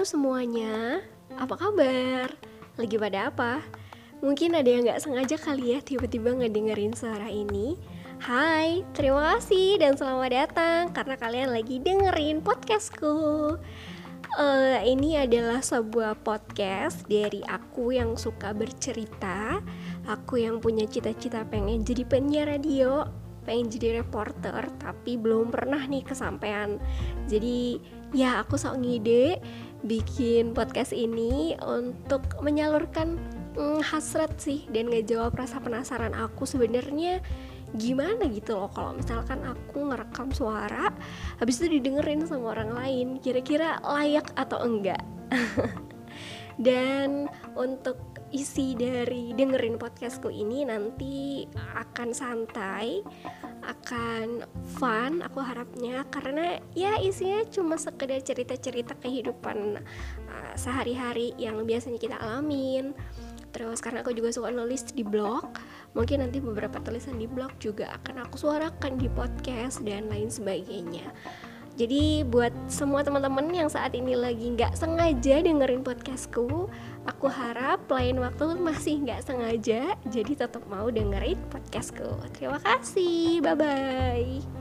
Semuanya, apa kabar? Lagi pada apa? Mungkin ada yang gak sengaja kali ya tiba-tiba ngedengerin suara ini. Hai, terima kasih dan selamat datang karena kalian lagi dengerin podcastku. Uh, Ini adalah sebuah podcast dari aku yang suka bercerita. Aku yang punya cita-cita pengen jadi penyiar radio pengen jadi reporter tapi belum pernah nih kesampaian. Jadi ya aku sok ngide bikin podcast ini untuk menyalurkan hmm, hasrat sih dan ngejawab rasa penasaran aku sebenarnya gimana gitu loh kalau misalkan aku ngerekam suara habis itu didengerin sama orang lain kira-kira layak atau enggak. Dan untuk isi dari dengerin podcastku ini nanti akan santai akan fun aku harapnya karena ya isinya cuma sekedar cerita-cerita kehidupan uh, sehari-hari yang biasanya kita alamin. Terus karena aku juga suka nulis di blog mungkin nanti beberapa tulisan di blog juga akan aku suarakan di podcast dan lain sebagainya jadi buat semua teman-teman yang saat ini lagi nggak sengaja dengerin podcastku, aku harap lain waktu masih nggak sengaja, jadi tetap mau dengerin podcastku. Terima kasih, bye bye.